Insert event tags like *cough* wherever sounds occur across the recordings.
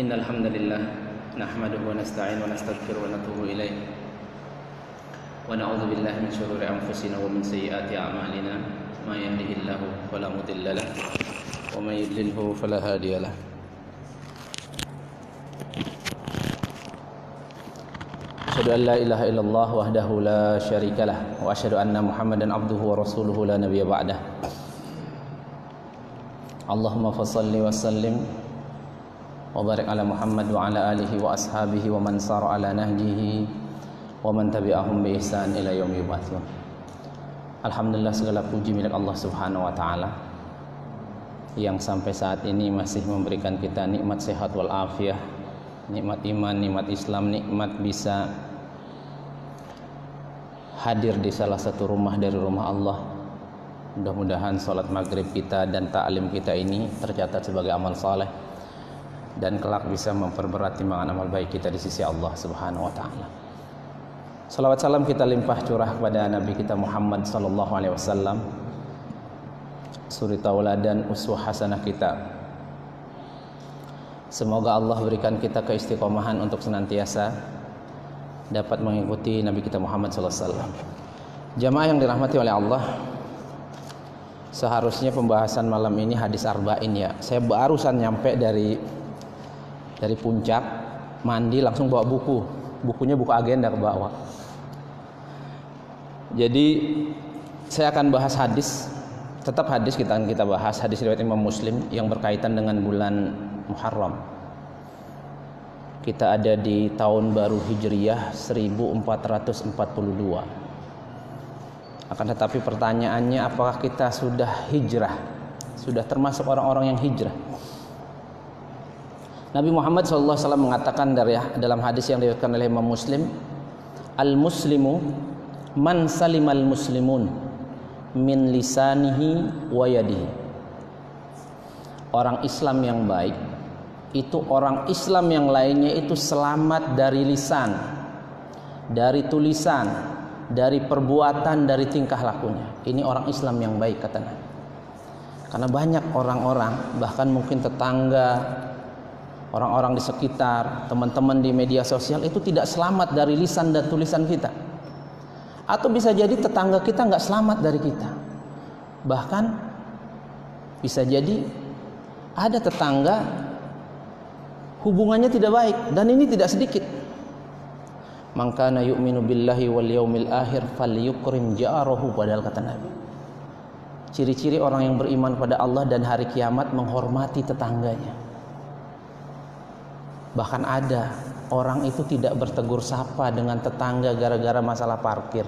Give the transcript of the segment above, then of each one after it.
إن الحمد لله نحمده ونستعين ونستغفر ونتوب إليه. ونعوذ بالله من شرور أنفسنا ومن سيئات أعمالنا. ما يهده الله فلا مضل له ومن يضلله فلا هادي له. أشهد أن لا إله إلا الله وحده لا شريك له وأشهد أن محمدا عبده ورسوله لا نبي بعده. اللهم فصل وسلم وبارك على محمد وعلى آله وأصحابه ومن سار على نهجه ومن تبعهم بإحسان إلى يوم يبعثون Alhamdulillah segala puji milik Allah Subhanahu wa taala yang sampai saat ini masih memberikan kita nikmat sehat wal afiyah, nikmat iman, nikmat Islam, nikmat bisa hadir di salah satu rumah dari rumah Allah. Mudah-mudahan salat maghrib kita dan ta'lim kita ini tercatat sebagai amal saleh dan kelak bisa memperberat timbangan amal baik kita di sisi Allah Subhanahu wa taala. Salawat salam kita limpah curah kepada Nabi kita Muhammad sallallahu alaihi wasallam. Suri tauladan uswah hasanah kita. Semoga Allah berikan kita keistiqomahan untuk senantiasa dapat mengikuti Nabi kita Muhammad sallallahu alaihi wasallam. Jamaah yang dirahmati oleh Allah, seharusnya pembahasan malam ini hadis arba'in ya. Saya barusan nyampe dari dari puncak, mandi langsung bawa buku. Bukunya buku agenda ke bawah. Jadi saya akan bahas hadis, tetap hadis kita akan kita bahas hadis riwayat Imam Muslim yang berkaitan dengan bulan Muharram. Kita ada di tahun baru Hijriyah 1442. Akan tetapi pertanyaannya apakah kita sudah hijrah? Sudah termasuk orang-orang yang hijrah? Nabi Muhammad SAW mengatakan dari dalam hadis yang diriwayatkan oleh Imam Muslim, al-muslimu man salimal muslimun min lisanihi wa yadihi. Orang Islam yang baik itu orang Islam yang lainnya itu selamat dari lisan, dari tulisan, dari perbuatan, dari tingkah lakunya. Ini orang Islam yang baik kata Nabi. Karena banyak orang-orang, bahkan mungkin tetangga, orang-orang di sekitar, teman-teman di media sosial itu tidak selamat dari lisan dan tulisan kita. Atau bisa jadi tetangga kita nggak selamat dari kita. Bahkan bisa jadi ada tetangga hubungannya tidak baik dan ini tidak sedikit. Maka na yu'minu billahi wal yaumil akhir falyukrim jarahu padahal kata Nabi. Ciri-ciri orang yang beriman pada Allah dan hari kiamat menghormati tetangganya. Bahkan ada orang itu tidak bertegur sapa dengan tetangga gara-gara masalah parkir.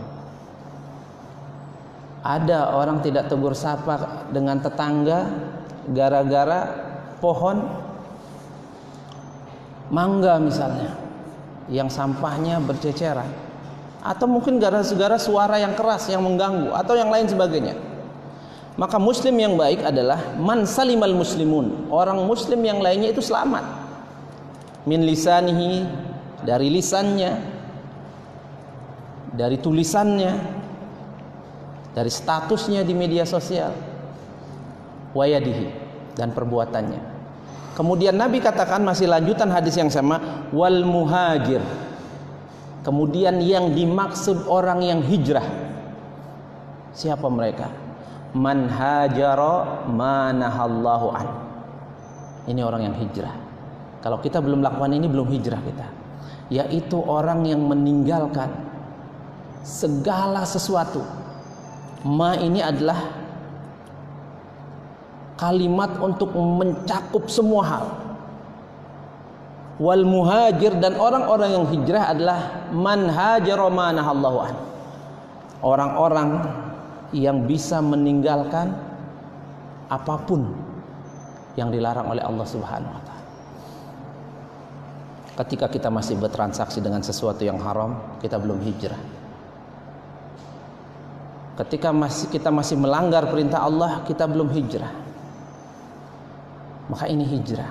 Ada orang tidak tegur sapa dengan tetangga gara-gara pohon mangga misalnya yang sampahnya berceceran atau mungkin gara-gara suara yang keras yang mengganggu atau yang lain sebagainya. Maka muslim yang baik adalah man salimal muslimun. Orang muslim yang lainnya itu selamat. Min lisanihi dari lisannya dari tulisannya dari statusnya di media sosial wayadihi dan perbuatannya. Kemudian Nabi katakan masih lanjutan hadis yang sama wal muhajir. Kemudian yang dimaksud orang yang hijrah. Siapa mereka? Man hajara manahallahu an. Ini orang yang hijrah kalau kita belum lakukan ini belum hijrah kita yaitu orang yang meninggalkan segala sesuatu. Ma ini adalah kalimat untuk mencakup semua hal. Wal muhajir dan orang-orang yang hijrah adalah man hajara manahallahu an. Orang-orang yang bisa meninggalkan apa pun yang dilarang oleh Allah Subhanahu wa taala ketika kita masih bertransaksi dengan sesuatu yang haram, kita belum hijrah. Ketika masih kita masih melanggar perintah Allah, kita belum hijrah. Maka ini hijrah.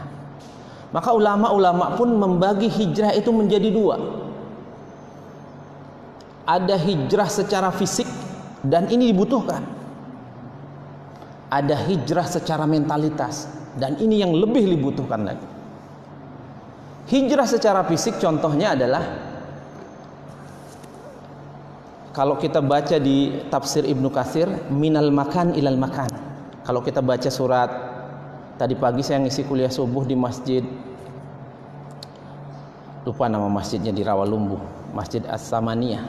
Maka ulama-ulama pun membagi hijrah itu menjadi dua. Ada hijrah secara fisik dan ini dibutuhkan. Ada hijrah secara mentalitas dan ini yang lebih dibutuhkan lagi. Hijrah secara fisik contohnya adalah kalau kita baca di tafsir Ibnu Katsir minal makan ilal makan. Kalau kita baca surat tadi pagi saya ngisi kuliah subuh di masjid lupa nama masjidnya di Rawalumbu, Masjid As-Samaniyah.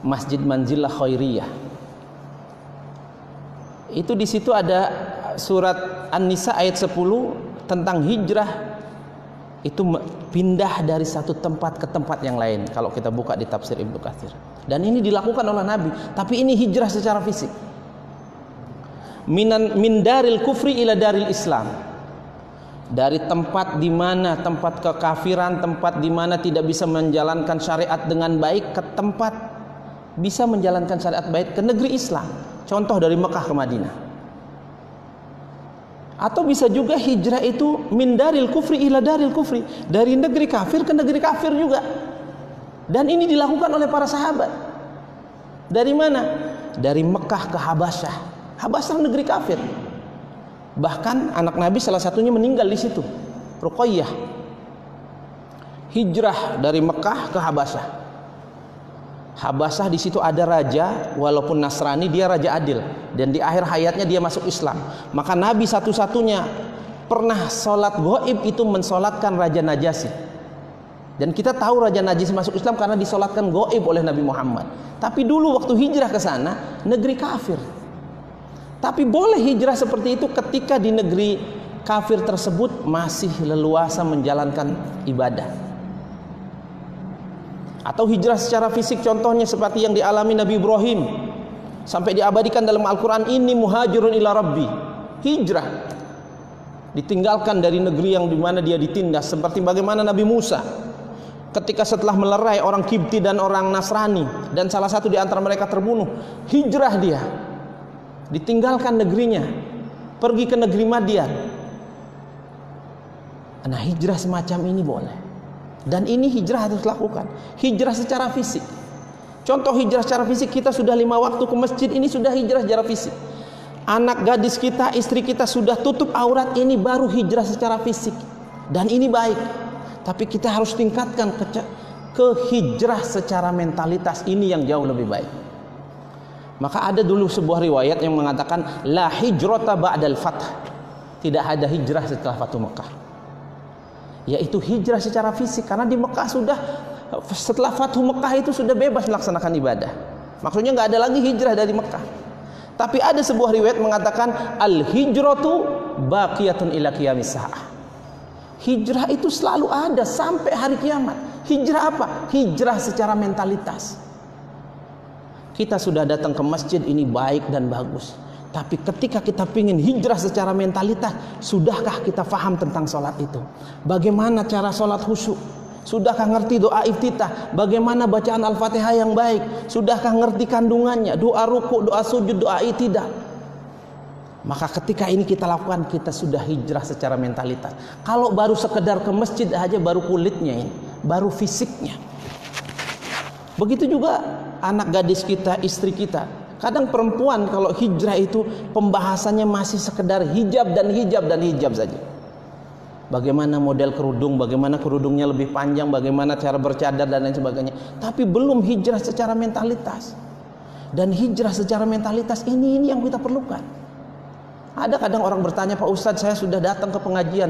Masjid Manzilah Khairiyah. Itu di situ ada surat An-Nisa ayat 10 tentang hijrah itu pindah dari satu tempat ke tempat yang lain kalau kita buka di tafsir Ibnu Katsir. Dan ini dilakukan oleh Nabi, tapi ini hijrah secara fisik. Minan min daril kufri ila daril Islam. Dari tempat di mana tempat kekafiran, tempat di mana tidak bisa menjalankan syariat dengan baik ke tempat bisa menjalankan syariat baik ke negeri Islam. Contoh dari Mekah ke Madinah. Atau bisa juga hijrah itu min daril kufri ila daril kufri, dari negeri kafir ke negeri kafir juga. Dan ini dilakukan oleh para sahabat. Dari mana? Dari Mekah ke Habasyah. Habasyah negeri kafir. Bahkan anak Nabi salah satunya meninggal di situ. Ruqayyah. Hijrah dari Mekah ke Habasyah. Habasah di situ ada raja walaupun Nasrani dia raja adil dan di akhir hayatnya dia masuk Islam. Maka Nabi satu-satunya pernah sholat goib itu mensolatkan Raja Najasi. Dan kita tahu Raja Najasi masuk Islam karena disolatkan goib oleh Nabi Muhammad. Tapi dulu waktu hijrah ke sana negeri kafir. Tapi boleh hijrah seperti itu ketika di negeri kafir tersebut masih leluasa menjalankan ibadah atau hijrah secara fisik contohnya seperti yang dialami Nabi Ibrahim. Sampai diabadikan dalam Al-Qur'an ini muhajirun ila rabbi. Hijrah. Ditinggalkan dari negeri yang di mana dia ditindas seperti bagaimana Nabi Musa. Ketika setelah melerai orang Kibti dan orang Nasrani dan salah satu di antara mereka terbunuh hijrah dia. Ditinggalkan negerinya. Pergi ke negeri Madian. Nah hijrah semacam ini boleh dan ini hijrah harus dilakukan. Hijrah secara fisik. Contoh hijrah secara fisik kita sudah lima waktu ke masjid ini sudah hijrah secara fisik. Anak gadis kita, istri kita sudah tutup aurat ini baru hijrah secara fisik. Dan ini baik. Tapi kita harus tingkatkan ke, ke hijrah secara mentalitas ini yang jauh lebih baik. Maka ada dulu sebuah riwayat yang mengatakan la hijrata ba'dal fath. Tidak ada hijrah setelah Fatu Mekah yaitu hijrah secara fisik karena di Mekah sudah setelah Fathu Mekah itu sudah bebas melaksanakan ibadah. Maksudnya nggak ada lagi hijrah dari Mekah. Tapi ada sebuah riwayat mengatakan al hijratu baqiyatun ila qiyamis Hijrah itu selalu ada sampai hari kiamat. Hijrah apa? Hijrah secara mentalitas. Kita sudah datang ke masjid ini baik dan bagus. Tapi ketika kita ingin hijrah secara mentalitas, sudahkah kita faham tentang sholat itu? Bagaimana cara sholat khusyuk? Sudahkah ngerti doa iftitah? Bagaimana bacaan Al-Fatihah yang baik? Sudahkah ngerti kandungannya? Doa ruku, doa sujud, doa itidah? Maka ketika ini kita lakukan, kita sudah hijrah secara mentalitas. Kalau baru sekedar ke masjid aja, baru kulitnya ini, baru fisiknya. Begitu juga anak gadis kita, istri kita. Kadang perempuan kalau hijrah itu pembahasannya masih sekedar hijab dan hijab dan hijab saja. Bagaimana model kerudung, bagaimana kerudungnya lebih panjang, bagaimana cara bercadar dan lain sebagainya. Tapi belum hijrah secara mentalitas. Dan hijrah secara mentalitas ini ini yang kita perlukan. Ada kadang orang bertanya, Pak Ustadz saya sudah datang ke pengajian.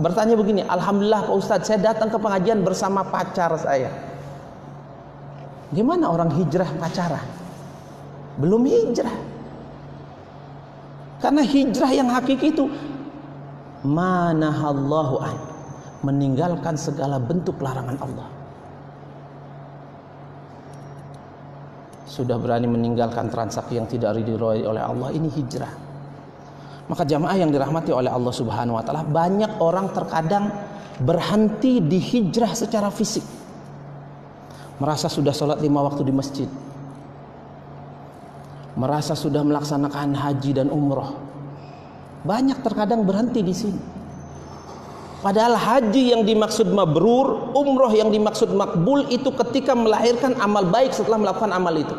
Bertanya begini, Alhamdulillah Pak Ustadz saya datang ke pengajian bersama pacar saya. Gimana orang hijrah pacaran? Belum hijrah. Karena hijrah yang hakiki itu manahallahu an meninggalkan segala bentuk larangan Allah. Sudah berani meninggalkan transaksi yang tidak diridhoi oleh Allah ini hijrah. Maka jamaah yang dirahmati oleh Allah Subhanahu wa taala, banyak orang terkadang berhenti di hijrah secara fisik. Merasa sudah sholat lima waktu di masjid, merasa sudah melaksanakan haji dan umroh. Banyak terkadang berhenti di sini. Padahal haji yang dimaksud mabrur, umroh yang dimaksud makbul itu ketika melahirkan amal baik setelah melakukan amal itu.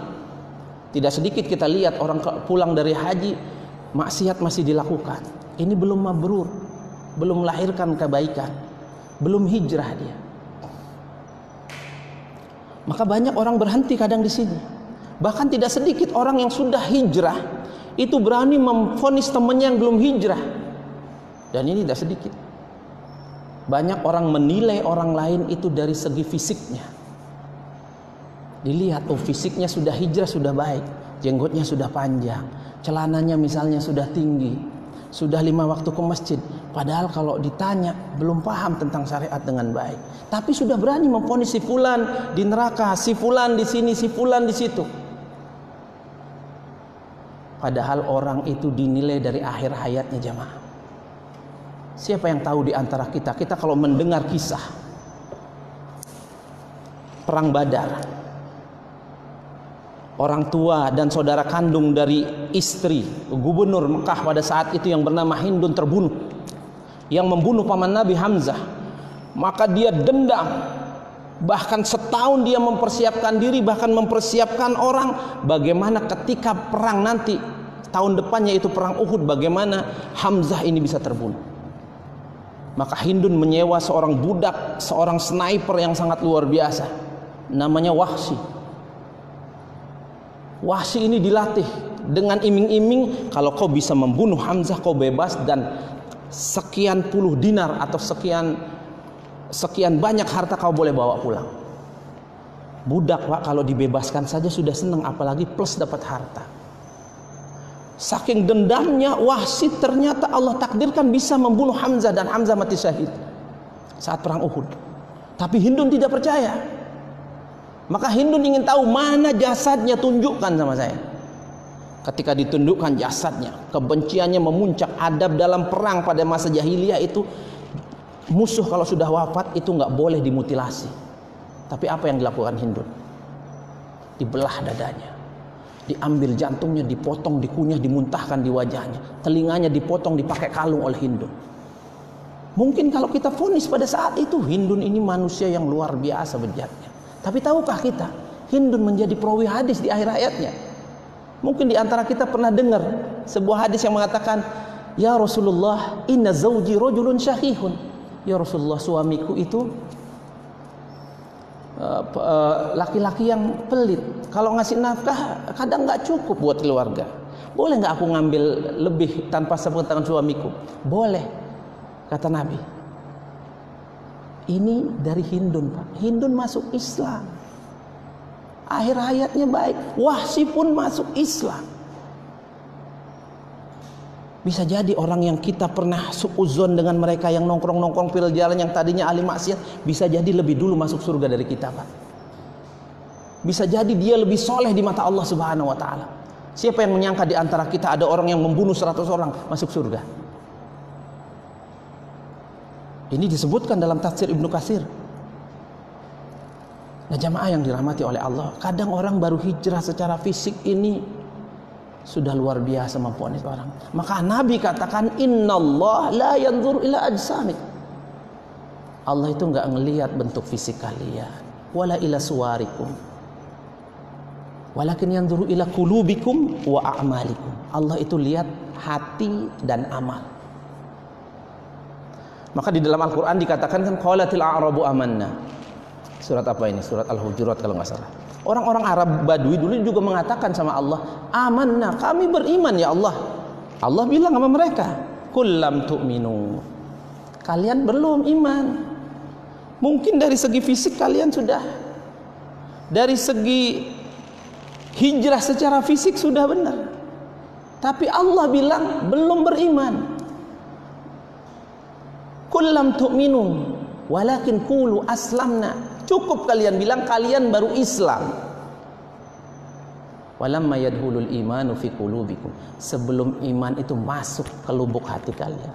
Tidak sedikit kita lihat orang pulang dari haji, maksiat masih dilakukan. Ini belum mabrur, belum melahirkan kebaikan. Belum hijrah dia. Maka banyak orang berhenti kadang di sini. Bahkan tidak sedikit orang yang sudah hijrah itu berani memfonis temannya yang belum hijrah. Dan ini tidak sedikit. Banyak orang menilai orang lain itu dari segi fisiknya. Dilihat, oh fisiknya sudah hijrah, sudah baik. Jenggotnya sudah panjang. Celananya misalnya sudah tinggi. Sudah lima waktu ke masjid. Padahal kalau ditanya, belum paham tentang syariat dengan baik. Tapi sudah berani memfonis si fulan di neraka, si fulan di sini, si fulan di situ. Padahal orang itu dinilai dari akhir hayatnya jamaah. Siapa yang tahu di antara kita? Kita kalau mendengar kisah perang Badar, orang tua dan saudara kandung dari istri gubernur Mekah pada saat itu yang bernama Hindun terbunuh, yang membunuh paman Nabi Hamzah, maka dia dendam. Bahkan setahun dia mempersiapkan diri, bahkan mempersiapkan orang bagaimana ketika perang nanti tahun depannya itu perang Uhud bagaimana Hamzah ini bisa terbunuh. Maka Hindun menyewa seorang budak, seorang sniper yang sangat luar biasa. Namanya Wahsi. Wahsi ini dilatih dengan iming-iming kalau kau bisa membunuh Hamzah kau bebas dan sekian puluh dinar atau sekian sekian banyak harta kau boleh bawa pulang. Budak Pak kalau dibebaskan saja sudah senang apalagi plus dapat harta. Saking dendamnya Wahsi ternyata Allah takdirkan bisa membunuh Hamzah dan Hamzah mati syahid saat perang Uhud. Tapi Hindun tidak percaya. Maka Hindun ingin tahu mana jasadnya tunjukkan sama saya. Ketika ditundukkan jasadnya, kebenciannya memuncak. Adab dalam perang pada masa jahiliyah itu musuh kalau sudah wafat itu nggak boleh dimutilasi. Tapi apa yang dilakukan Hindun? Dibelah dadanya diambil jantungnya, dipotong, dikunyah, dimuntahkan di wajahnya. Telinganya dipotong, dipakai kalung oleh Hindun. Mungkin kalau kita fonis pada saat itu Hindun ini manusia yang luar biasa bejatnya. Tapi tahukah kita Hindun menjadi perawi hadis di akhir hayatnya? Mungkin di antara kita pernah dengar sebuah hadis yang mengatakan, "Ya Rasulullah, inna zauji rajulun syahihun." Ya Rasulullah, suamiku itu Eh, eh, laki-laki yang pelit. Kalau ngasih nafkah kadang nggak cukup buat keluarga. Boleh nggak aku ngambil lebih tanpa sepengetahuan suamiku? Boleh, kata Nabi. Ini dari Hindun, Pak. Hindun masuk Islam. Akhir hayatnya baik. Wahsi pun masuk Islam. Bisa jadi orang yang kita pernah suuzon dengan mereka yang nongkrong-nongkrong pil jalan yang tadinya ahli maksiat bisa jadi lebih dulu masuk surga dari kita, Pak. Bisa jadi dia lebih soleh di mata Allah Subhanahu wa taala. Siapa yang menyangka di antara kita ada orang yang membunuh 100 orang masuk surga? Ini disebutkan dalam tafsir Ibnu Katsir. Nah jamaah yang dirahmati oleh Allah, kadang orang baru hijrah secara fisik ini sudah luar biasa mempunyai orang. Maka Nabi katakan innallah la yanzur ila ajsamik. Allah itu enggak ngelihat bentuk fisik kalian, wala ila suwarikum. Walakin yanzuru ila kulubikum wa a'malikum. Allah itu lihat hati dan amal. Maka di dalam Al-Qur'an dikatakan kan qalatil a'rabu amanna. Surat apa ini? Surat Al-Hujurat kalau nggak salah. Orang-orang Arab Badui dulu juga mengatakan sama Allah, "Amanna, kami beriman ya Allah." Allah bilang sama mereka, "Kullam tu'minu." Kalian belum iman. Mungkin dari segi fisik kalian sudah. Dari segi hijrah secara fisik sudah benar. Tapi Allah bilang belum beriman. Kullam tu'minu walakin qulu aslamna Cukup kalian bilang kalian baru Islam. Walamma yadhulul imanu fi qulubikum. Sebelum iman itu masuk ke lubuk hati kalian.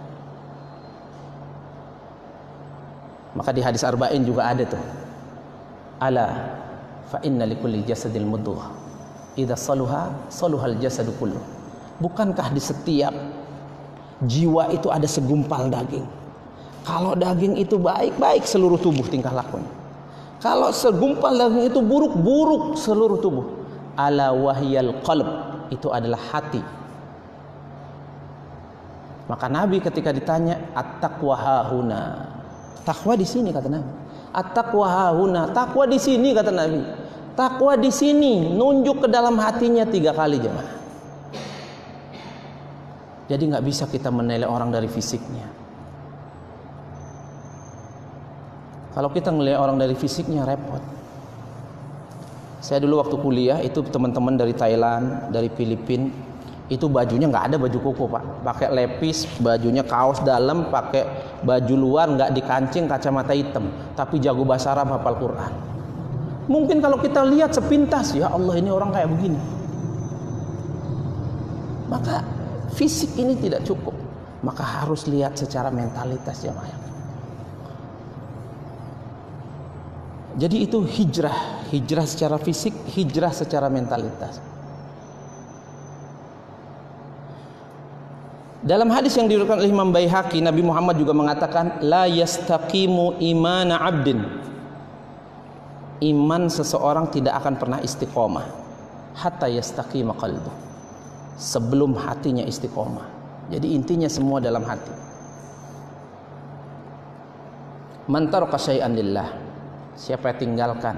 Maka di hadis arba'in juga ada tuh. Ala fa inna likulli jasadil mudghah. Idza saluha saluhal jasadu kullu. Bukankah di setiap jiwa itu ada segumpal daging? Kalau daging itu baik, baik seluruh tubuh tingkah lakunya. Kalau segumpal daging itu buruk-buruk seluruh tubuh. Ala wahyal qalb itu adalah hati. Maka Nabi ketika ditanya at-taqwa hahuna. Takwa di sini kata Nabi. At-taqwa hahuna. Takwa di sini kata Nabi. Takwa di sini nunjuk ke dalam hatinya tiga kali jemaah. Jadi nggak bisa kita menilai orang dari fisiknya. Kalau kita melihat orang dari fisiknya repot. Saya dulu waktu kuliah itu teman-teman dari Thailand, dari Filipina, itu bajunya nggak ada baju koko pak, pakai lepis, bajunya kaos dalam, pakai baju luar nggak dikancing, kacamata hitam, tapi jago bahasa Arab, hafal Quran. Mungkin kalau kita lihat sepintas, ya Allah ini orang kayak begini. Maka fisik ini tidak cukup, maka harus lihat secara mentalitas jamaah. Jadi itu hijrah, hijrah secara fisik, hijrah secara mentalitas. Dalam hadis yang diriwayatkan oleh Imam Baihaqi, Nabi Muhammad juga mengatakan, la yastaqimu imana 'abdin. Iman seseorang tidak akan pernah istiqomah hatta yastaqima qalbu. Sebelum hatinya istiqomah. Jadi intinya semua dalam hati. Man taraka syai'an lillah siapa yang tinggalkan?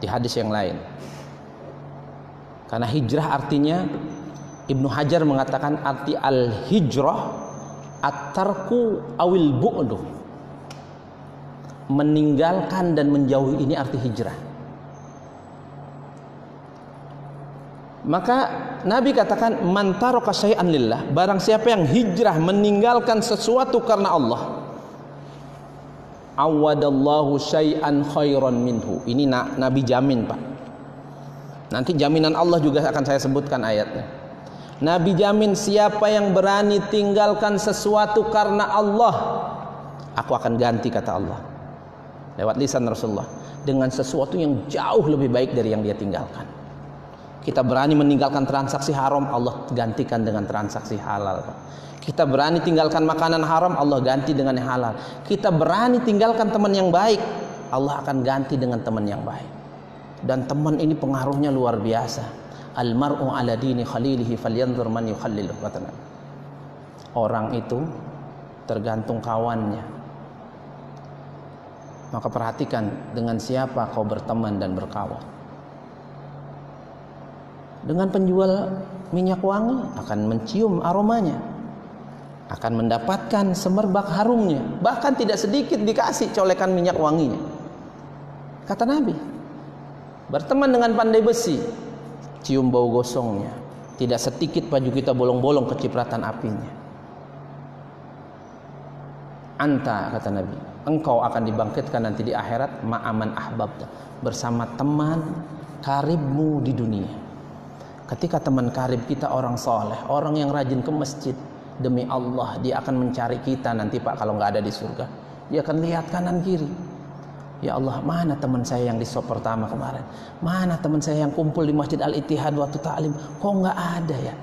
Di hadis yang lain. Karena hijrah artinya Ibnu Hajar mengatakan arti al hijrah at-tarku awil bu'du. Meninggalkan dan menjauhi ini arti hijrah. Maka Nabi katakan man taraka lillah. Barang siapa yang hijrah meninggalkan sesuatu karena Allah awadallahu syai'an khairan minhu. Ini Nabi jamin, Pak. Nanti jaminan Allah juga akan saya sebutkan ayatnya. Nabi jamin siapa yang berani tinggalkan sesuatu karena Allah, aku akan ganti kata Allah. Lewat lisan Rasulullah dengan sesuatu yang jauh lebih baik dari yang dia tinggalkan. Kita berani meninggalkan transaksi haram, Allah gantikan dengan transaksi halal. Kita berani tinggalkan makanan haram, Allah ganti dengan yang halal. Kita berani tinggalkan teman yang baik, Allah akan ganti dengan teman yang baik. Dan teman ini pengaruhnya luar biasa. Almar'u ala dini khalilihi falyanzur man yukhallilu Orang itu tergantung kawannya. Maka perhatikan dengan siapa kau berteman dan berkawan. Dengan penjual minyak wangi akan mencium aromanya akan mendapatkan semerbak harumnya bahkan tidak sedikit dikasih colekan minyak wanginya. Kata Nabi berteman dengan pandai besi cium bau gosongnya. Tidak sedikit baju kita bolong-bolong kecipratan apinya. Anta kata Nabi engkau akan dibangkitkan nanti di akhirat ma'aman ahbab bersama teman karibmu di dunia ketika teman karib kita orang soleh orang yang rajin ke masjid demi Allah dia akan mencari kita nanti Pak kalau nggak ada di surga. Dia akan lihat kanan kiri. Ya Allah mana teman saya yang di sop pertama kemarin? Mana teman saya yang kumpul di Masjid Al Ittihad waktu taklim kok nggak ada ya?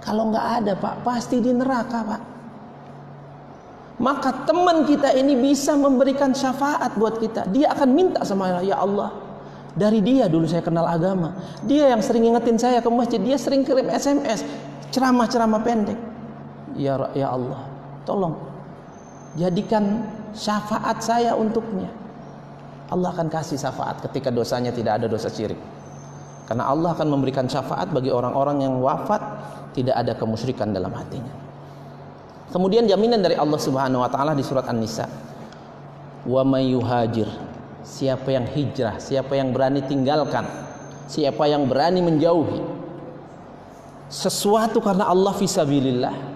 Kalau nggak ada Pak pasti di neraka Pak. Maka teman kita ini bisa memberikan syafaat buat kita. Dia akan minta sama Allah ya Allah dari dia dulu saya kenal agama. Dia yang sering ingetin saya ke masjid. Dia sering kirim SMS ceramah-ceramah pendek. Ya ya Allah tolong jadikan syafaat saya untuknya. Allah akan kasih syafaat ketika dosanya tidak ada dosa syirik. Karena Allah akan memberikan syafaat bagi orang-orang yang wafat tidak ada kemusyrikan dalam hatinya. Kemudian jaminan dari Allah Subhanahu wa taala di surat An-Nisa. Wa may yuhajir siapa yang hijrah siapa yang berani tinggalkan siapa yang berani menjauhi sesuatu karena Allah fisabilillah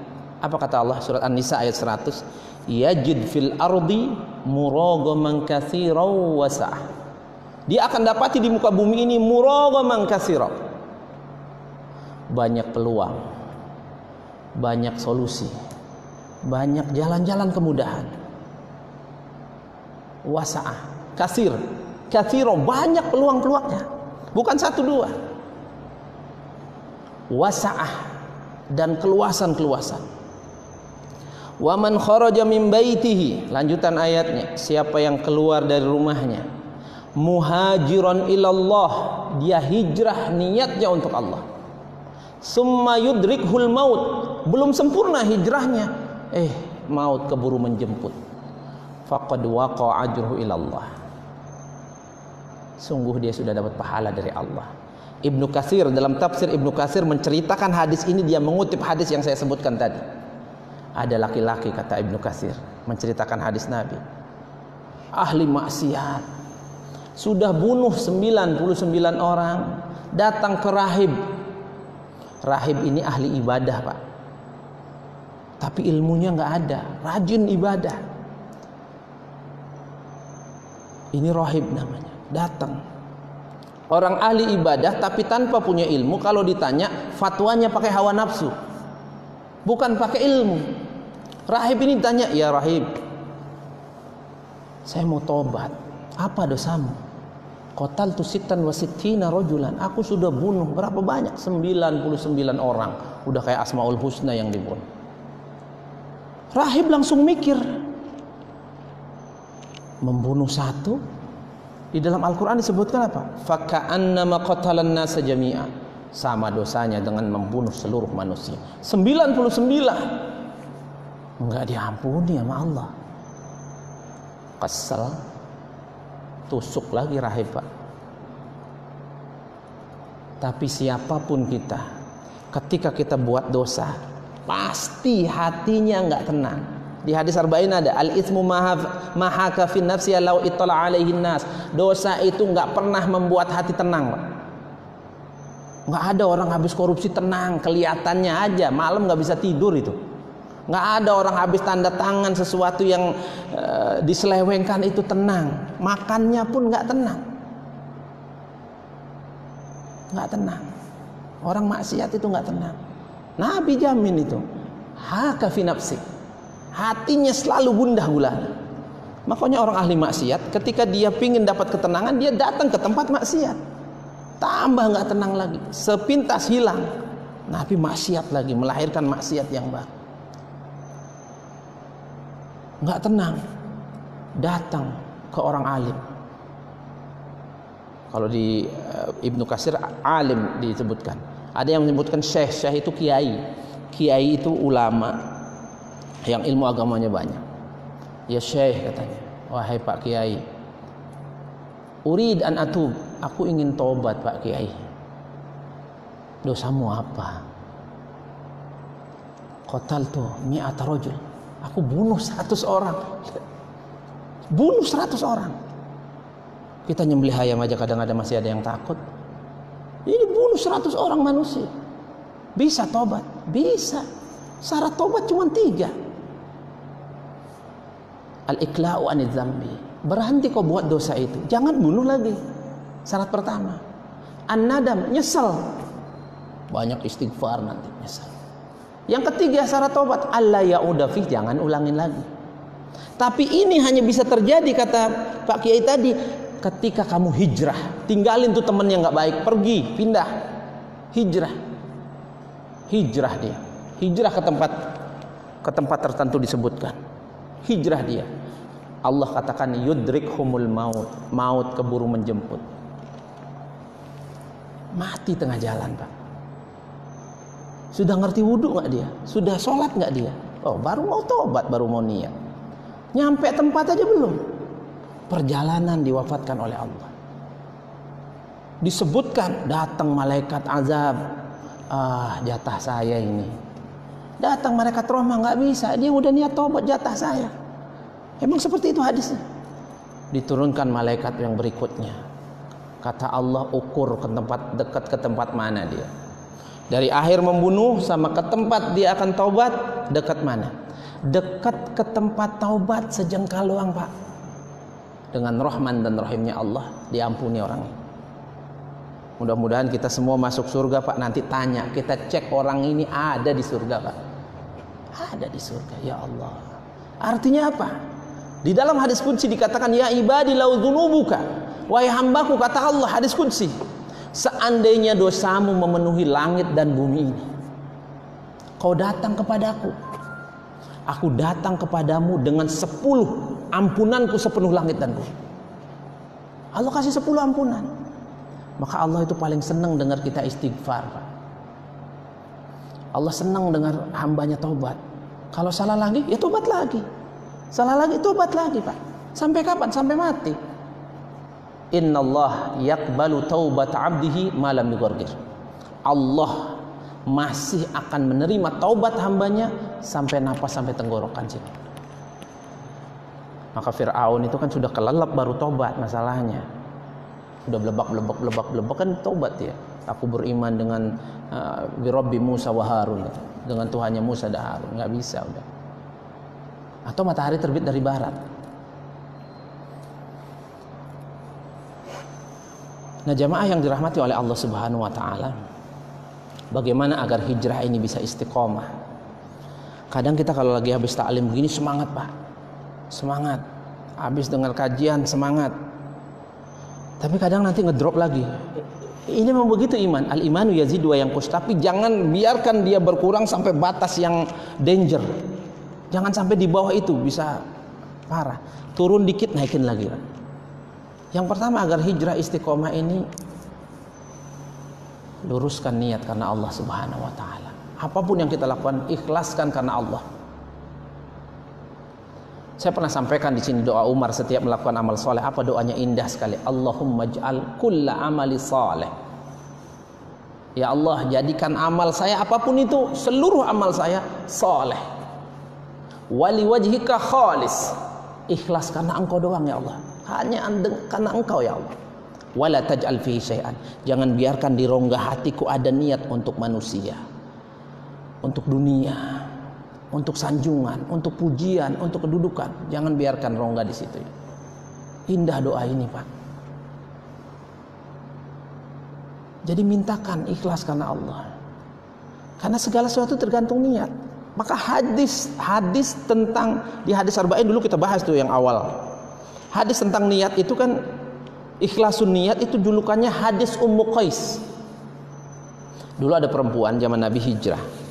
apa kata Allah surat An-Nisa ayat 100? Yajid fil ardi muragaman katsiran wasa'ah. Dia akan dapati di muka bumi ini muragaman katsiran. Banyak peluang. Banyak solusi. Banyak jalan-jalan kemudahan. Wasa'ah, kasir. Katsiran banyak peluang-peluangnya. Bukan satu dua. Wasa'ah dan keluasan-keluasan Wa man kharaja min baitihi, lanjutan ayatnya, siapa yang keluar dari rumahnya muhajiran ilallah, dia hijrah niatnya untuk Allah. Summa yudrikhul maut, belum sempurna hijrahnya, eh maut keburu menjemput. faqad waqa ajruhu ilallah sungguh dia sudah dapat pahala dari Allah. Ibnu Kasir dalam tafsir Ibnu Kasir menceritakan hadis ini dia mengutip hadis yang saya sebutkan tadi. Ada laki-laki kata Ibnu Kasir menceritakan hadis Nabi. Ahli maksiat. Sudah bunuh 99 orang datang ke rahib. Rahib ini ahli ibadah pak. Tapi ilmunya nggak ada. Rajin ibadah. Ini rahib namanya datang. Orang ahli ibadah tapi tanpa punya ilmu kalau ditanya fatwanya pakai hawa nafsu? Bukan pakai ilmu. Rahib ini tanya ya rahib saya mau tobat apa dosamu? Kotal tu sitan wasitina rojulan aku sudah bunuh berapa banyak? 99 orang. Udah kayak asmaul husna yang dibunuh. Rahib langsung mikir membunuh satu di dalam Al-Quran disebutkan apa? Faka'annama qatalan nasa jami'a. Sama dosanya dengan membunuh seluruh manusia. 99. Enggak diampuni sama Allah. Kesel. Tusuk lagi rahib Pak. Tapi siapa pun kita. Ketika kita buat dosa. Pasti hatinya enggak tenang di hadis arba'in ada al ismu mahaka fi nafsi law ittala alaihi nas. Dosa itu nggak pernah membuat hati tenang, Pak. Nggak ada orang habis korupsi tenang, kelihatannya aja, malam nggak bisa tidur itu. Nggak ada orang habis tanda tangan sesuatu yang uh, diselewengkan itu tenang. Makannya pun nggak tenang. Nggak tenang. Orang maksiat itu nggak tenang. Nabi jamin itu. Haka fi nafsi hatinya selalu gundah gulana. Makanya orang ahli maksiat ketika dia pingin dapat ketenangan dia datang ke tempat maksiat. Tambah nggak tenang lagi, sepintas hilang. Nabi maksiat lagi melahirkan maksiat yang baru. Nggak tenang, datang ke orang alim. Kalau di uh, Ibnu Kasir alim disebutkan. Ada yang menyebutkan syekh, syekh itu kiai. Kiai itu ulama, yang ilmu agamanya banyak. Ya Syekh katanya, wahai Pak Kiai, urid an atub, aku ingin tobat Pak Kiai. Dosamu apa? Kotal tuh mi'at. Aku bunuh seratus orang. Bunuh seratus orang. Kita nyembelih ayam aja kadang-kadang masih ada yang takut. Ini bunuh seratus orang manusia. Bisa tobat? Bisa. Syarat tobat cuma tiga al-ikla'u anil zambi. Berhenti kau buat dosa itu. Jangan bunuh lagi. Syarat pertama. An-nadam, nyesal. Banyak istighfar nanti, nyesal. Yang ketiga syarat tobat, Allah fih, jangan ulangin lagi. Tapi ini hanya bisa terjadi kata Pak Kiai tadi ketika kamu hijrah, tinggalin tuh temen yang nggak baik, pergi, pindah. Hijrah. Hijrah dia. Hijrah ke tempat ke tempat tertentu disebutkan hijrah dia. Allah katakan humul maut, maut keburu menjemput. Mati tengah jalan, Pak. Sudah ngerti wudhu nggak dia? Sudah sholat nggak dia? Oh, baru mau tobat, baru mau niat. Nyampe tempat aja belum. Perjalanan diwafatkan oleh Allah. Disebutkan datang malaikat azab. Ah, jatah saya ini Datang mereka trauma nggak bisa, dia udah niat tobat jatah saya. Emang seperti itu hadisnya. Diturunkan malaikat yang berikutnya. Kata Allah ukur ke tempat dekat ke tempat mana dia. Dari akhir membunuh sama ke tempat dia akan taubat dekat mana? Dekat ke tempat taubat sejengkal doang pak. Dengan rahman dan rahimnya Allah diampuni orang ini. Mudah-mudahan kita semua masuk surga Pak. Nanti tanya, kita cek orang ini ada di surga Pak. Ada di surga, ya Allah. Artinya apa? Di dalam hadis kunci dikatakan ya ibadi lau dzunubuka. Wahai hambaku kata Allah hadis kunci. Seandainya dosamu memenuhi langit dan bumi ini. Kau datang kepadaku. Aku datang kepadamu dengan sepuluh ampunanku sepenuh langit dan bumi. Allah kasih sepuluh ampunan. Maka Allah itu paling senang dengar kita istighfar. Pak. Allah senang dengar hambanya taubat. Kalau salah lagi, ya taubat lagi. Salah lagi tobat lagi, Pak. Sampai kapan? Sampai mati. Innallah yakbalu taubat 'abdihi malam yughargir. Allah masih akan menerima taubat hambanya sampai napas sampai tenggorokan sini. Maka Fir'aun itu kan sudah kelelep baru tobat masalahnya. Sudah belebak belebak belebak belebak kan tobat ya. Aku beriman dengan uh, birobbi Musa wa Harun dengan Tuhannya Musa dan Harun nggak bisa udah. Atau matahari terbit dari barat. Nah jamaah yang dirahmati oleh Allah Subhanahu Wa Taala, bagaimana agar hijrah ini bisa istiqomah? Kadang kita kalau lagi habis taklim begini semangat pak, semangat. Habis dengar kajian semangat. Tapi kadang nanti ngedrop lagi. Ini memang begitu iman. Al imanu yazidu yang kus. Tapi jangan biarkan dia berkurang sampai batas yang danger. Jangan sampai di bawah itu bisa parah. Turun dikit naikin lagi. Yang pertama agar hijrah istiqomah ini luruskan niat karena Allah Subhanahu wa taala. Apa pun yang kita lakukan ikhlaskan karena Allah. Saya pernah sampaikan di sini doa Umar setiap melakukan amal soleh. Apa doanya indah sekali. Allahumma ja'al kulla amali soleh. Ya Allah jadikan amal saya apa pun itu seluruh amal saya soleh. Wali wajhika khalis. Ikhlas karena engkau doang ya Allah. Hanya karena engkau ya Allah. Wala taj'al fihi syai'an. Jangan biarkan di rongga hatiku ada niat untuk manusia. Untuk dunia untuk sanjungan, untuk pujian, untuk kedudukan. Jangan biarkan rongga di situ. Indah doa ini, Pak. Jadi mintakan ikhlas karena Allah. Karena segala sesuatu tergantung niat. Maka hadis hadis tentang di hadis arba'in dulu kita bahas tuh yang awal. Hadis tentang niat itu kan ikhlasun niat itu julukannya hadis Ummu Qais. Dulu ada perempuan zaman Nabi hijrah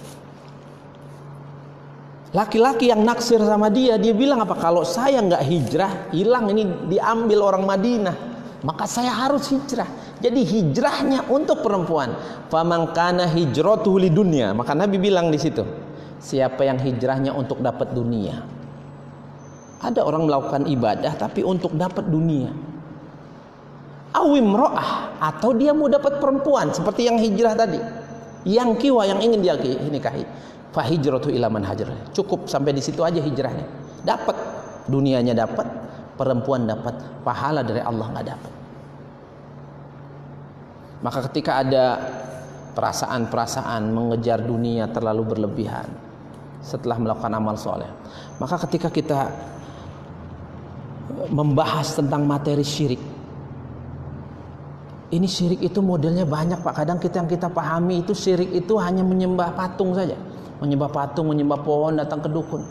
Laki-laki yang naksir sama dia, dia bilang apa? Kalau saya nggak hijrah, hilang ini diambil orang Madinah, maka saya harus hijrah. Jadi hijrahnya untuk perempuan. Famangkana hijratuhu li dunia. Maka Nabi bilang di situ, siapa yang hijrahnya untuk dapat dunia. Ada orang melakukan ibadah tapi untuk dapat dunia. Awim ro'ah atau dia mau dapat perempuan seperti yang hijrah tadi. Yang kiwa yang ingin dia nikahi fahijratu ila man hajar. Cukup sampai di situ aja hijrahnya. Dapat dunianya dapat, perempuan dapat, pahala dari Allah nggak dapat. Maka ketika ada perasaan-perasaan mengejar dunia terlalu berlebihan setelah melakukan amal soleh, maka ketika kita membahas tentang materi syirik, ini syirik itu modelnya banyak pak. Kadang kita yang kita pahami itu syirik itu hanya menyembah patung saja menyembah patung, menyembah pohon, datang ke dukun.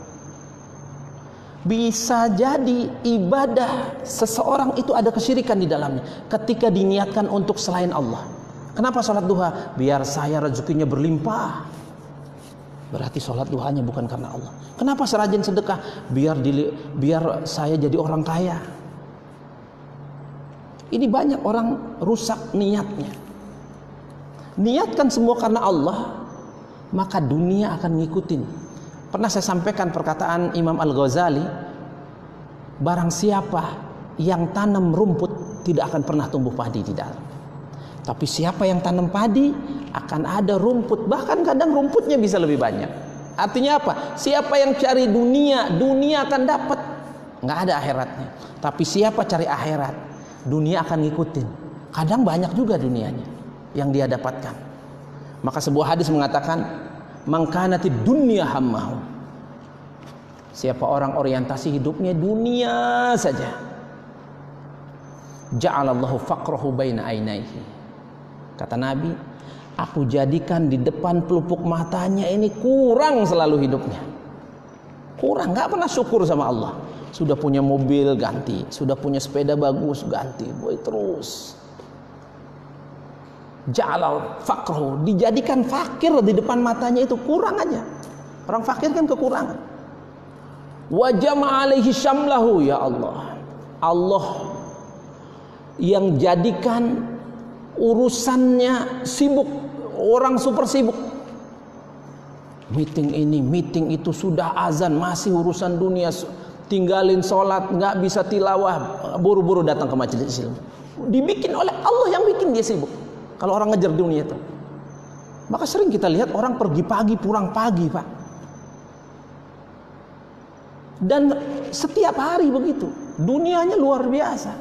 Bisa jadi ibadah seseorang itu ada kesyirikan di dalamnya ketika diniatkan untuk selain Allah. Kenapa sholat duha? Biar saya rezekinya berlimpah. Berarti sholat duhanya bukan karena Allah. Kenapa serajin sedekah? Biar dili, biar saya jadi orang kaya. Ini banyak orang rusak niatnya. Niatkan semua karena Allah, maka dunia akan ngikutin. Pernah saya sampaikan perkataan Imam Al-Ghazali, barang siapa yang tanam rumput tidak akan pernah tumbuh padi di dalam. Tapi siapa yang tanam padi akan ada rumput, bahkan kadang rumputnya bisa lebih banyak. Artinya apa? Siapa yang cari dunia, dunia akan dapat. Nggak ada akhiratnya. Tapi siapa cari akhirat, dunia akan ngikutin. Kadang banyak juga dunianya yang dia dapatkan. Maka sebuah hadis mengatakan mangkanati dunia hammahu. Siapa orang orientasi hidupnya dunia saja. Ja'alallahu faqrahu baina ainaihi. Kata Nabi, aku jadikan di depan pelupuk matanya ini kurang selalu hidupnya. Kurang, nggak pernah syukur sama Allah. Sudah punya mobil ganti, sudah punya sepeda bagus ganti, boy terus Jalal fakroh dijadikan fakir di depan matanya itu kurang aja. Orang fakir kan kekurangan. Wajah alaihi syamlahu ya Allah. Allah yang jadikan urusannya sibuk, orang super sibuk. Meeting ini, meeting itu sudah azan, masih urusan dunia tinggalin sholat, nggak bisa tilawah, buru-buru datang ke majelis ilmu. Dibikin oleh Allah yang bikin dia sibuk. Kalau orang ngejar dunia itu. Maka sering kita lihat orang pergi pagi, pulang pagi, Pak. Dan setiap hari begitu. Dunianya luar biasa.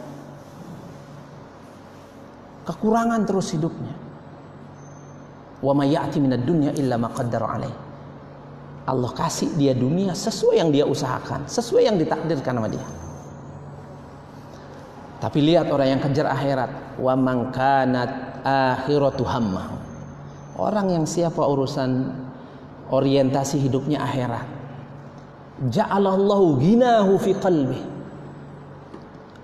Kekurangan terus hidupnya. Wa may ya'ti minad dunya illa ma alaih. Allah kasih dia dunia sesuai yang dia usahakan, sesuai yang ditakdirkan sama dia. Tapi lihat orang yang kejar akhirat, wa man kanat akhiratu hammah. Orang yang siapa urusan orientasi hidupnya akhirat. Ja'alallahu ghinahu fi qalbi.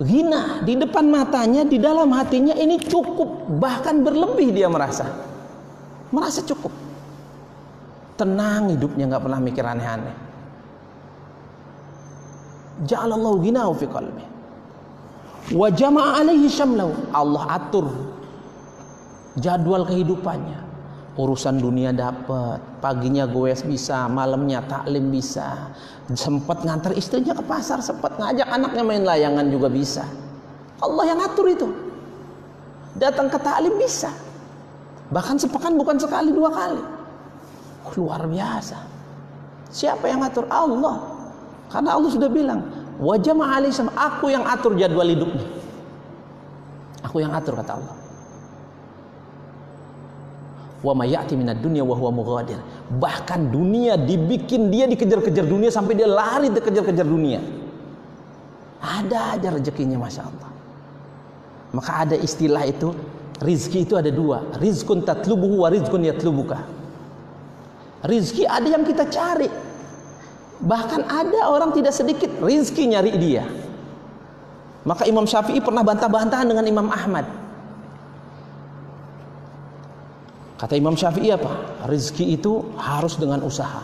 Ghina di depan matanya, di dalam hatinya ini cukup, bahkan berlebih dia merasa. Merasa cukup tenang hidupnya nggak pernah mikir aneh-aneh. Ja'alallahu ghinahu fi qalbi. Wa jama'a alaihi syamlahu. Allah atur jadwal kehidupannya. Urusan dunia dapat paginya gue bisa malamnya taklim bisa. Sempat ngantar istrinya ke pasar sempat ngajak anaknya main layangan juga bisa. Allah yang atur itu. Datang ke taklim bisa. Bahkan sepekan bukan sekali dua kali luar biasa. Siapa yang atur? Allah. Karena Allah sudah bilang, wajah ma'alisam, aku yang atur jadwal hidupnya. Aku yang atur kata Allah. Wa mayati minad dunya wa huwa mughadir. Bahkan dunia dibikin dia dikejar-kejar dunia sampai dia lari dikejar-kejar dunia. Ada aja rezekinya Masya Allah. Maka ada istilah itu, rizki itu ada dua. Rizkun tatlubuhu wa rizkun yatlubuka. Rizki ada yang kita cari. Bahkan ada orang tidak sedikit rizki nyari dia. Maka Imam Syafi'i pernah bantah-bantahan dengan Imam Ahmad. Kata Imam Syafi'i apa? Rizki itu harus dengan usaha.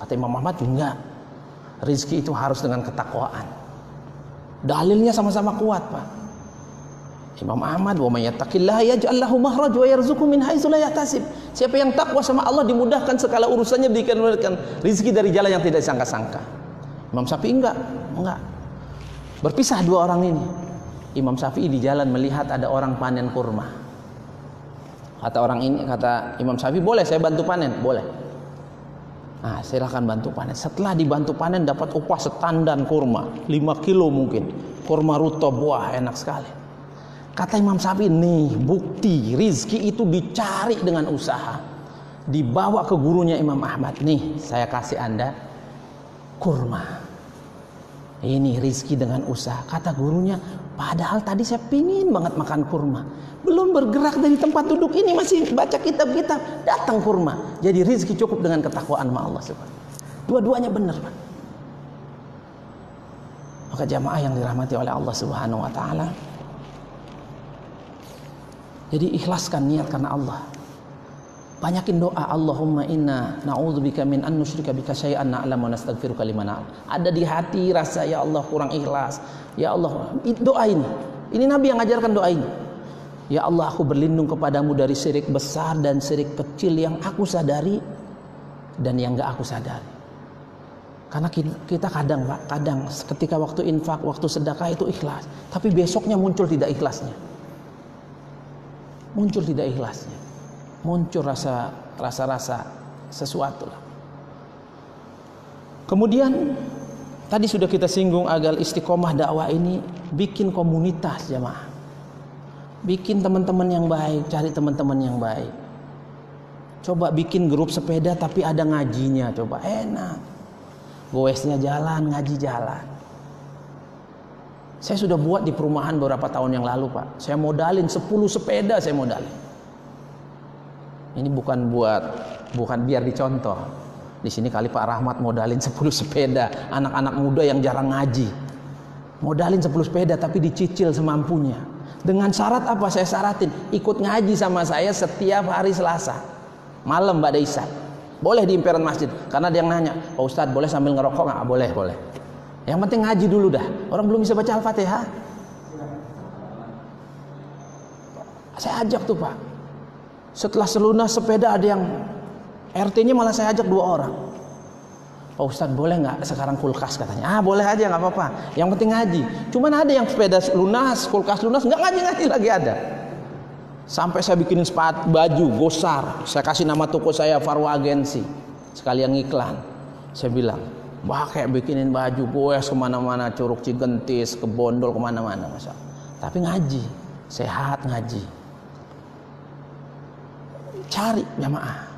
Kata Imam Ahmad enggak. Rizki itu harus dengan ketakwaan. Dalilnya sama-sama kuat, Pak. Imam Ahmad wa may yattaqillaha yaj'al lahu mahraj wa yarzuqhu min haitsu la yahtasib. Siapa yang takwa sama Allah dimudahkan segala urusannya diberikan rezeki dari jalan yang tidak disangka-sangka. Imam Syafi'i enggak, enggak. Berpisah dua orang ini. Imam Syafi'i di jalan melihat ada orang panen kurma. Kata orang ini, kata Imam Syafi'i, boleh saya bantu panen? Boleh. Nah, silahkan bantu panen. Setelah dibantu panen dapat upah setandan kurma, 5 kilo mungkin. Kurma ruto buah enak sekali. Kata Imam Syafi'i, nih bukti rizki itu dicari dengan usaha. Dibawa ke gurunya Imam Ahmad. Nih saya kasih anda kurma. Ini rizki dengan usaha. Kata gurunya, padahal tadi saya pingin banget makan kurma. Belum bergerak dari tempat duduk ini masih baca kitab-kitab. Datang kurma. Jadi rizki cukup dengan ketakwaan sama Allah. Dua-duanya benar. Pak. Maka jamaah yang dirahmati oleh Allah Subhanahu wa taala, jadi ikhlaskan niat karena Allah. Banyakin doa Allahumma inna na'udzubika min an nusyrika bika syai'an na'lam wa nastaghfiruka liman Ada di hati rasa ya Allah kurang ikhlas. Ya Allah, doa ini. Ini Nabi yang ajarkan doa ini. Ya Allah, aku berlindung kepadamu dari syirik besar dan syirik kecil yang aku sadari dan yang gak aku sadari. Karena kita kadang Pak, kadang ketika waktu infak, waktu sedekah itu ikhlas, tapi besoknya muncul tidak ikhlasnya muncul tidak ikhlasnya. Muncul rasa rasa-rasa sesuatu lah. Kemudian tadi sudah kita singgung agar istiqomah dakwah ini bikin komunitas jemaah. Bikin teman-teman yang baik cari teman-teman yang baik. Coba bikin grup sepeda tapi ada ngajinya coba. Enak. Goesnya jalan ngaji jalan saya sudah buat di perumahan beberapa tahun yang lalu Pak. Saya modalin 10 sepeda saya modalin. Ini bukan buat bukan biar dicontoh. Di sini kali Pak Rahmat modalin *laughs* 10 sepeda, anak-anak muda yang jarang ngaji. Modalin 10 sepeda tapi dicicil semampunya. Dengan syarat apa saya syaratin? Ikut ngaji sama saya setiap hari Selasa. Malam Mbak Daisa. Boleh di impian masjid. Karena dia yang nanya, Pak Ustadz boleh sambil ngerokok nggak? Boleh, boleh. Yang penting ngaji dulu dah. Orang belum bisa baca Al-Fatihah. Saya ajak tuh Pak. Setelah selunas sepeda ada yang RT-nya malah saya ajak dua orang. Pak Ustadz boleh nggak sekarang kulkas katanya? Ah boleh aja nggak apa-apa. Yang penting ngaji. Cuman ada yang sepeda lunas, kulkas lunas nggak ngaji-ngaji lagi ada. Sampai saya bikinin sepatu, baju, gosar. Saya kasih nama toko saya Farwa Agensi. Sekalian iklan. Saya bilang, kayak bikinin baju goes ke mana-mana, curug cigentis, ke bondol ke mana-mana. Masa. Tapi ngaji, sehat ngaji. Cari jamaah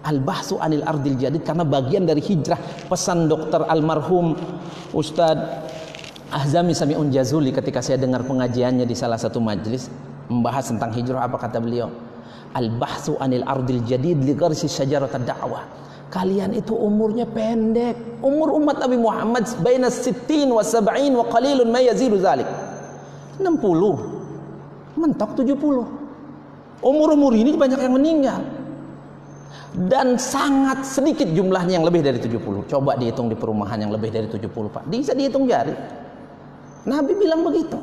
Al-bahsu anil ardil jadid karena bagian dari hijrah pesan dokter almarhum Ustadz Ahzami Sami'un Jazuli ketika saya dengar pengajiannya di salah satu majlis membahas tentang hijrah apa kata beliau Al-bahsu anil ardil jadid li gharsi syajarat dakwah kalian itu umurnya pendek. Umur umat Nabi Muhammad baina sittin wa sab'in wa qalilun ma yazidu zalik. 60 mentok 70 umur-umur ini banyak yang meninggal. Dan sangat sedikit jumlahnya yang lebih dari 70 coba dihitung di perumahan yang lebih dari 70 Pak. Bisa dihitung jari. Nabi bilang begitu.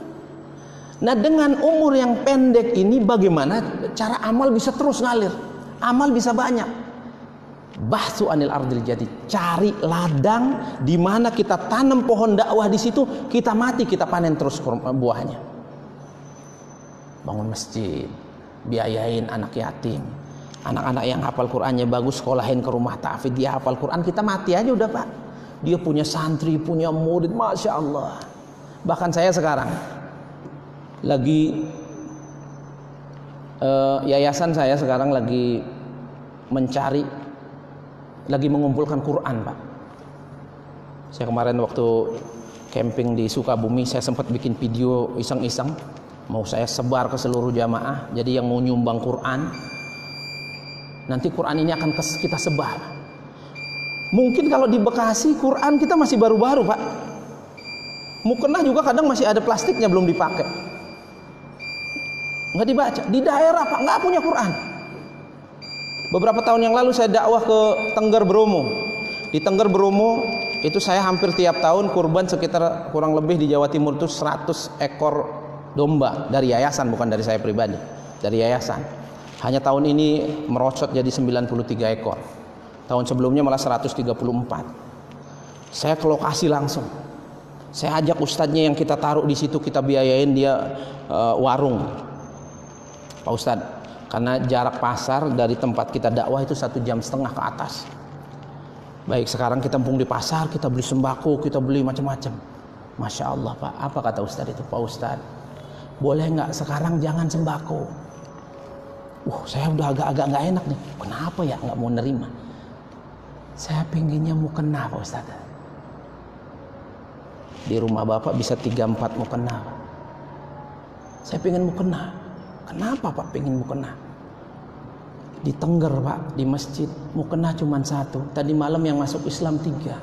Nah dengan umur yang pendek ini bagaimana cara amal bisa terus ngalir? Amal bisa banyak bahsu anil ardil jadi cari ladang di mana kita tanam pohon dakwah di situ kita mati kita panen terus buahnya. Bangun masjid biayain anak yatim. Anak-anak yang hafal Qurannya bagus sekolahin ke rumah ta'fid dia hafal Quran kita mati aja udah pak. Dia punya santri punya murid masya Allah. Bahkan saya sekarang lagi uh, yayasan saya sekarang lagi mencari lagi mengumpulkan Quran pak saya kemarin waktu camping di Sukabumi saya sempat bikin video iseng-iseng mau saya sebar ke seluruh jamaah jadi yang mau nyumbang Quran Nanti Quran ini akan kita sebar. Mungkin kalau di Bekasi Quran kita masih baru-baru pak. Mukena juga kadang masih ada plastiknya belum dipakai. Nggak dibaca. Di daerah pak nggak punya Quran. Beberapa tahun yang lalu saya dakwah ke Tengger Bromo. Di Tengger Bromo itu saya hampir tiap tahun kurban sekitar kurang lebih di Jawa Timur itu 100 ekor domba dari yayasan bukan dari saya pribadi dari yayasan hanya tahun ini merosot jadi 93 ekor. Tahun sebelumnya malah 134. Saya ke lokasi langsung. Saya ajak ustadznya yang kita taruh di situ kita biayain dia uh, warung. Pak Ustadz, karena jarak pasar dari tempat kita dakwah itu satu jam setengah ke atas. Baik, sekarang kita mumpung di pasar, kita beli sembako, kita beli macam-macam. Masya Allah Pak, apa kata Ustadz itu? Pak Ustadz, boleh nggak sekarang jangan sembako? Wah, saya udah agak-agak nggak enak nih. Kenapa ya nggak mau nerima? Saya pinginnya mau kena Pak Ustaz. Di rumah Bapak bisa 3 4 mau kena. Saya pengen mau kena. Kenapa Pak pengen mau kena? Di Tengger Pak, di masjid mau kena cuma satu. Tadi malam yang masuk Islam tiga.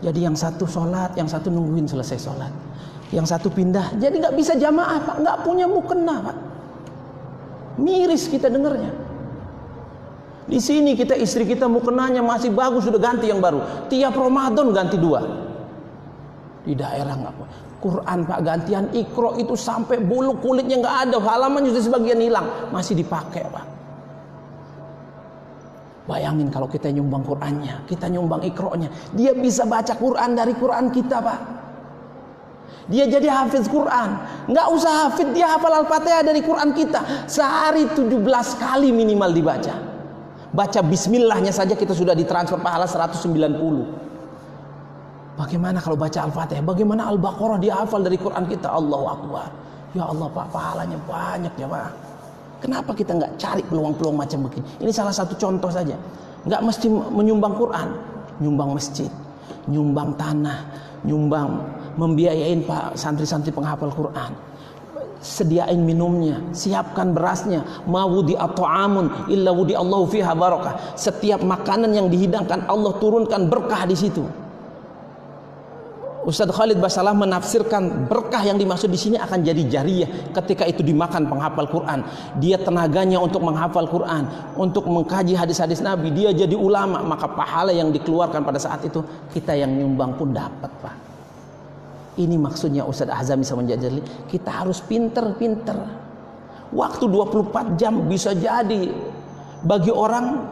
Jadi yang satu sholat, yang satu nungguin selesai sholat. Yang satu pindah, jadi nggak bisa jamaah Pak, nggak punya mukena Pak. Miris kita dengarnya. Di sini kita istri kita mau kenanya masih bagus sudah ganti yang baru. Tiap Ramadan ganti dua. Di daerah nggak Quran Pak gantian ikro itu sampai bulu kulitnya nggak ada, halaman sudah sebagian hilang, masih dipakai Pak. Bayangin kalau kita nyumbang Qurannya, kita nyumbang ikronya, dia bisa baca Quran dari Quran kita Pak. Dia jadi hafiz Quran. Nggak usah hafiz, dia hafal Al-Fatihah dari Quran kita. Sehari 17 kali minimal dibaca. Baca bismillahnya saja kita sudah ditransfer pahala 190. Bagaimana kalau baca Al-Fatihah? Bagaimana Al-Baqarah dia hafal dari Quran kita? Allahu Akbar. Ya Allah Pak, pahalanya banyak ya Pak. Kenapa kita nggak cari peluang-peluang macam begini? Ini salah satu contoh saja. Nggak mesti menyumbang Quran, nyumbang masjid, nyumbang tanah, nyumbang membiayain pak santri-santri penghafal Quran sediain minumnya, siapkan berasnya. Mawudi amun illa wudi Allahu fiha barakah. Setiap makanan yang dihidangkan Allah turunkan berkah di situ. Ustadz Khalid Basalah menafsirkan berkah yang dimaksud di sini akan jadi jariah ketika itu dimakan penghafal Quran. Dia tenaganya untuk menghafal Quran, untuk mengkaji hadis-hadis Nabi. Dia jadi ulama, maka pahala yang dikeluarkan pada saat itu kita yang nyumbang pun dapat, Pak. Ini maksudnya Ustadz Azami sama Jajali, kita harus pinter-pinter. Waktu 24 jam bisa jadi bagi orang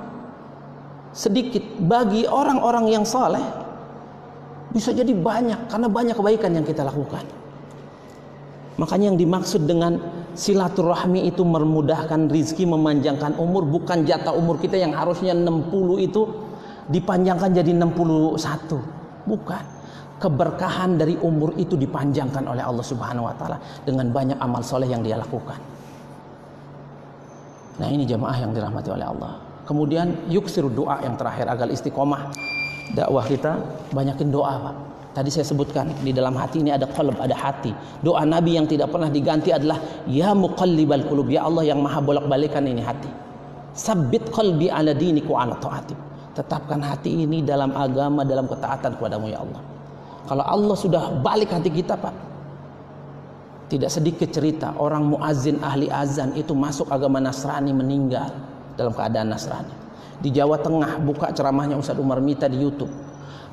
sedikit, bagi orang-orang yang soleh Bisa jadi banyak karena banyak kebaikan yang kita lakukan. Makanya yang dimaksud dengan silaturahmi itu memudahkan rizki, memanjangkan umur, bukan jatah umur kita yang harusnya 60 itu dipanjangkan jadi 61. Bukan. Keberkahan dari umur itu dipanjangkan oleh Allah Subhanahu wa taala dengan banyak amal soleh yang dia lakukan. Nah, ini jamaah yang dirahmati oleh Allah. Kemudian yuksir doa yang terakhir agar istiqomah dakwah kita banyakin doa, Pak. Tadi saya sebutkan di dalam hati ini ada qalb, ada hati. Doa Nabi yang tidak pernah diganti adalah ya muqallibal qulub, ya Allah yang maha bolak-balikan ini hati. Sabit qalbi ala diniku ala taatik. Tetapkan hati ini dalam agama, dalam ketaatan kepadamu ya Allah. Kalau Allah sudah balik hati kita Pak. Tidak sedikit cerita orang muazin ahli azan itu masuk agama Nasrani meninggal dalam keadaan Nasrani. Di Jawa Tengah buka ceramahnya Ustadz Umar Mita di YouTube.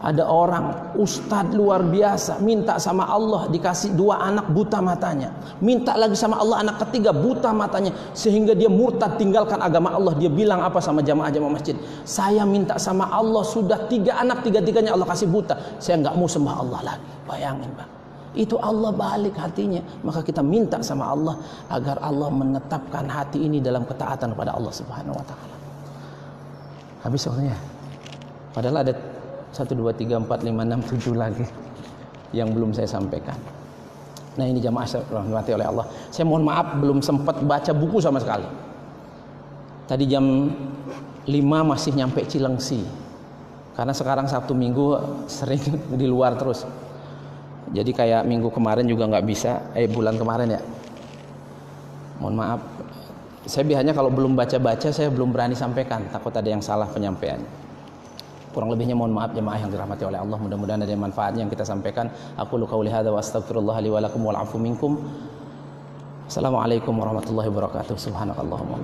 Ada orang ustadz luar biasa minta sama Allah dikasih dua anak buta matanya. Minta lagi sama Allah anak ketiga buta matanya sehingga dia murtad tinggalkan agama Allah. Dia bilang apa sama jamaah-jamaah masjid? Saya minta sama Allah sudah tiga anak tiga-tiganya Allah kasih buta. Saya nggak mau sembah Allah lagi. Bayangin bang. Itu Allah balik hatinya. Maka kita minta sama Allah agar Allah menetapkan hati ini dalam ketaatan kepada Allah Subhanahu wa taala. Habis waktunya. Padahal ada 1 2 3 4 5 6 7 lagi yang belum saya sampaikan. Nah, ini jamaah dirahmati oleh Allah. Saya mohon maaf belum sempat baca buku sama sekali. Tadi jam 5 masih nyampe Cilengsi. Karena sekarang Sabtu Minggu sering *laughs* di luar terus. Jadi kayak minggu kemarin juga nggak bisa, eh bulan kemarin ya. Mohon maaf. Saya biasanya kalau belum baca-baca saya belum berani sampaikan, takut ada yang salah penyampaiannya. Kurang lebihnya mohon maaf jemaah yang dirahmati oleh Allah. Mudah-mudahan ada manfaatnya yang kita sampaikan. Aku lu qauli hadza wa astaghfirullah li wa minkum. Assalamualaikum warahmatullahi wabarakatuh. Subhanakallahumma